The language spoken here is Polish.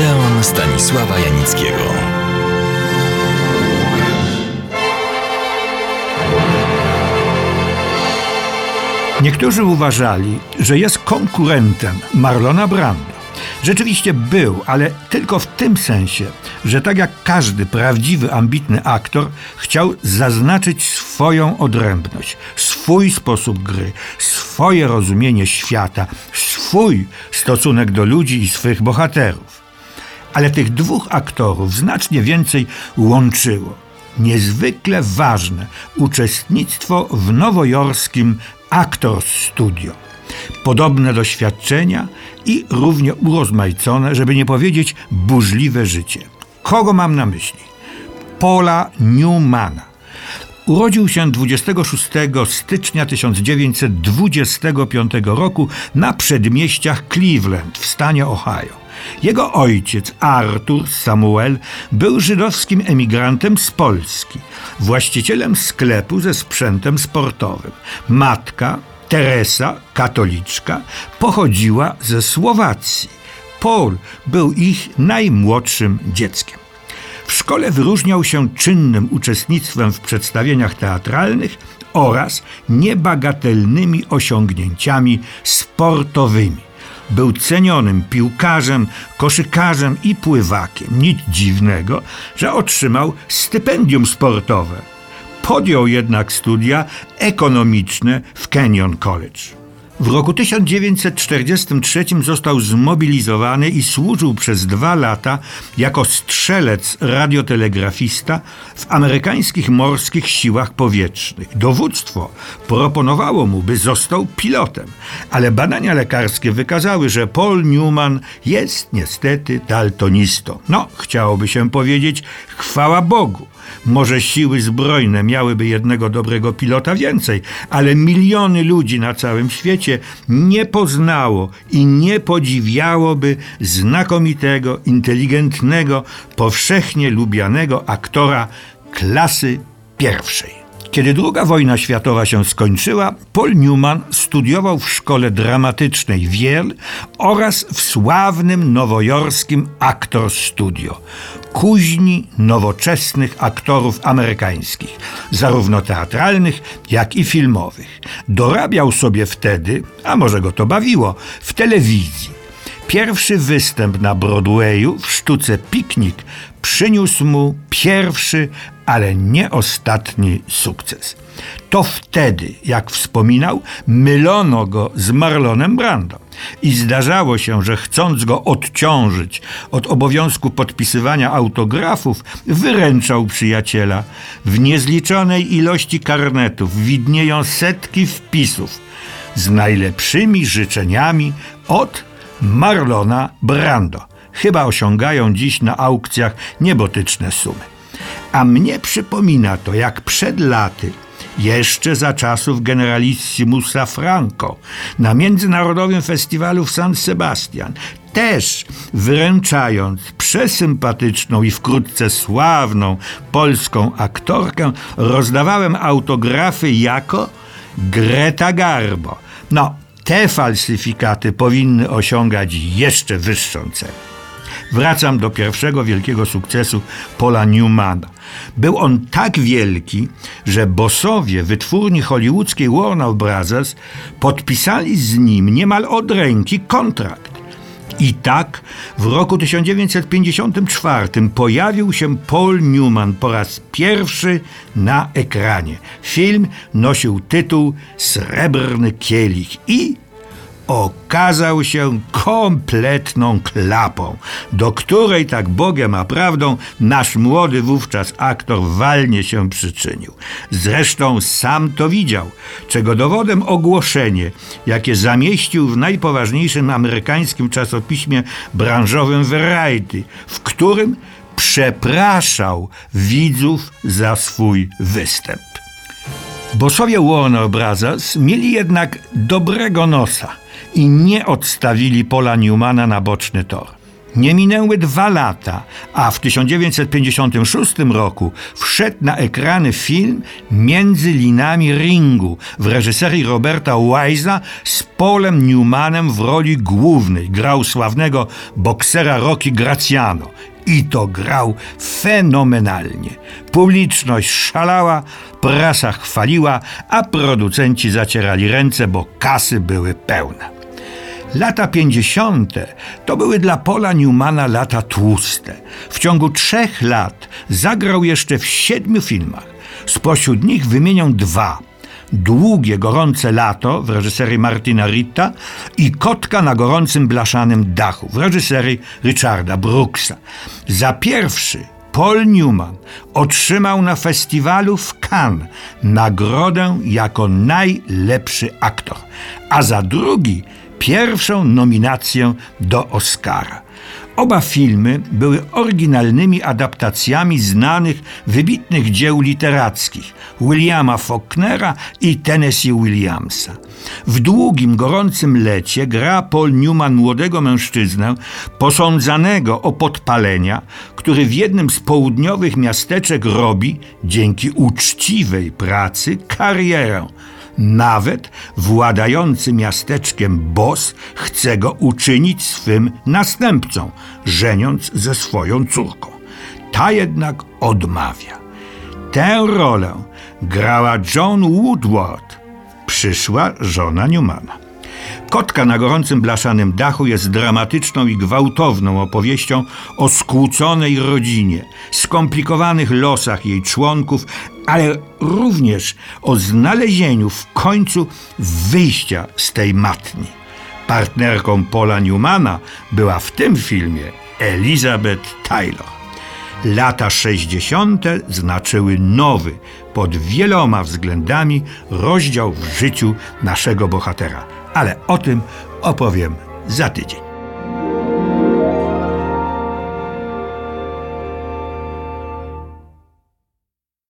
Odeon Stanisława Janickiego. Niektórzy uważali, że jest konkurentem Marlona Brando. Rzeczywiście był, ale tylko w tym sensie, że tak jak każdy prawdziwy, ambitny aktor, chciał zaznaczyć swoją odrębność, swój sposób gry, swoje rozumienie świata, swój stosunek do ludzi i swych bohaterów. Ale tych dwóch aktorów znacznie więcej łączyło. Niezwykle ważne uczestnictwo w nowojorskim Actors Studio. Podobne doświadczenia i równie urozmaicone, żeby nie powiedzieć burzliwe życie. Kogo mam na myśli? Paula Newmana. Urodził się 26 stycznia 1925 roku na przedmieściach Cleveland w stanie Ohio. Jego ojciec, Arthur Samuel, był żydowskim emigrantem z Polski, właścicielem sklepu ze sprzętem sportowym. Matka, Teresa, katoliczka, pochodziła ze Słowacji. Paul był ich najmłodszym dzieckiem. W szkole wyróżniał się czynnym uczestnictwem w przedstawieniach teatralnych oraz niebagatelnymi osiągnięciami sportowymi. Był cenionym piłkarzem, koszykarzem i pływakiem. Nic dziwnego, że otrzymał stypendium sportowe. Podjął jednak studia ekonomiczne w Kenyon College. W roku 1943 został zmobilizowany i służył przez dwa lata jako strzelec radiotelegrafista w amerykańskich morskich siłach powietrznych. Dowództwo proponowało mu, by został pilotem, ale badania lekarskie wykazały, że Paul Newman jest niestety daltonistą. No, chciałoby się powiedzieć, chwała Bogu. Może siły zbrojne miałyby jednego dobrego pilota więcej, ale miliony ludzi na całym świecie nie poznało i nie podziwiałoby znakomitego, inteligentnego, powszechnie lubianego aktora klasy pierwszej. Kiedy II wojna światowa się skończyła, Paul Newman studiował w szkole dramatycznej Wiel oraz w sławnym nowojorskim Actors Studio, kuźni nowoczesnych aktorów amerykańskich, zarówno teatralnych, jak i filmowych. Dorabiał sobie wtedy, a może go to bawiło, w telewizji. Pierwszy występ na Broadwayu w sztuce Piknik przyniósł mu pierwszy, ale nie ostatni sukces. To wtedy, jak wspominał, mylono go z Marlonem Brando. I zdarzało się, że chcąc go odciążyć od obowiązku podpisywania autografów, wyręczał przyjaciela. W niezliczonej ilości karnetów widnieją setki wpisów z najlepszymi życzeniami od Marlona Brando. Chyba osiągają dziś na aukcjach niebotyczne sumy. A mnie przypomina to, jak przed laty, jeszcze za czasów generalissimusa Franco, na Międzynarodowym Festiwalu w San Sebastian, też wręczając przesympatyczną i wkrótce sławną polską aktorkę, rozdawałem autografy jako Greta Garbo. No, te falsyfikaty powinny osiągać jeszcze wyższą cenę. Wracam do pierwszego wielkiego sukcesu Paula Newmana. Był on tak wielki, że bosowie wytwórni hollywoodzkiej Warner Brothers podpisali z nim niemal od ręki kontrakt. I tak w roku 1954 pojawił się Paul Newman po raz pierwszy na ekranie. Film nosił tytuł Srebrny Kielich i okazał się kompletną klapą, do której tak Bogiem a prawdą nasz młody wówczas aktor walnie się przyczynił. Zresztą sam to widział, czego dowodem ogłoszenie, jakie zamieścił w najpoważniejszym amerykańskim czasopiśmie branżowym Variety, w którym przepraszał widzów za swój występ. Bosowie Warner Brothers mieli jednak dobrego nosa i nie odstawili Pola Newmana na boczny tor. Nie minęły dwa lata, a w 1956 roku wszedł na ekrany film Między linami ringu w reżyserii Roberta Wise'a z Paulem Newmanem w roli głównej. Grał sławnego boksera Rocky Graciano. I to grał fenomenalnie. Publiczność szalała, prasa chwaliła, a producenci zacierali ręce, bo kasy były pełne. Lata 50. to były dla Paula Newmana lata tłuste. W ciągu trzech lat zagrał jeszcze w siedmiu filmach. Spośród nich wymienią dwa. Długie, gorące lato w reżyserii Martina Ritta i Kotka na gorącym blaszanym dachu w reżyserii Richarda Brooksa. Za pierwszy Paul Newman otrzymał na festiwalu w Cannes nagrodę jako najlepszy aktor, a za drugi pierwszą nominację do Oscara. Oba filmy były oryginalnymi adaptacjami znanych, wybitnych dzieł literackich Williama Faulknera i Tennessee Williamsa. W długim, gorącym lecie gra Paul Newman młodego mężczyznę posądzanego o podpalenia, który w jednym z południowych miasteczek robi, dzięki uczciwej pracy, karierę. Nawet władający miasteczkiem boss chce go uczynić swym następcą, żeniąc ze swoją córką. Ta jednak odmawia. Tę rolę grała John Woodward, przyszła żona Newmana. Kotka na gorącym blaszanym dachu jest dramatyczną i gwałtowną opowieścią o skłóconej rodzinie, skomplikowanych losach jej członków, ale również o znalezieniu w końcu wyjścia z tej matni. Partnerką Paula Newmana była w tym filmie Elizabeth Taylor. Lata 60. znaczyły nowy, pod wieloma względami, rozdział w życiu naszego bohatera. Ale o tym opowiem za tydzień.